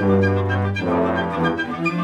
Müzik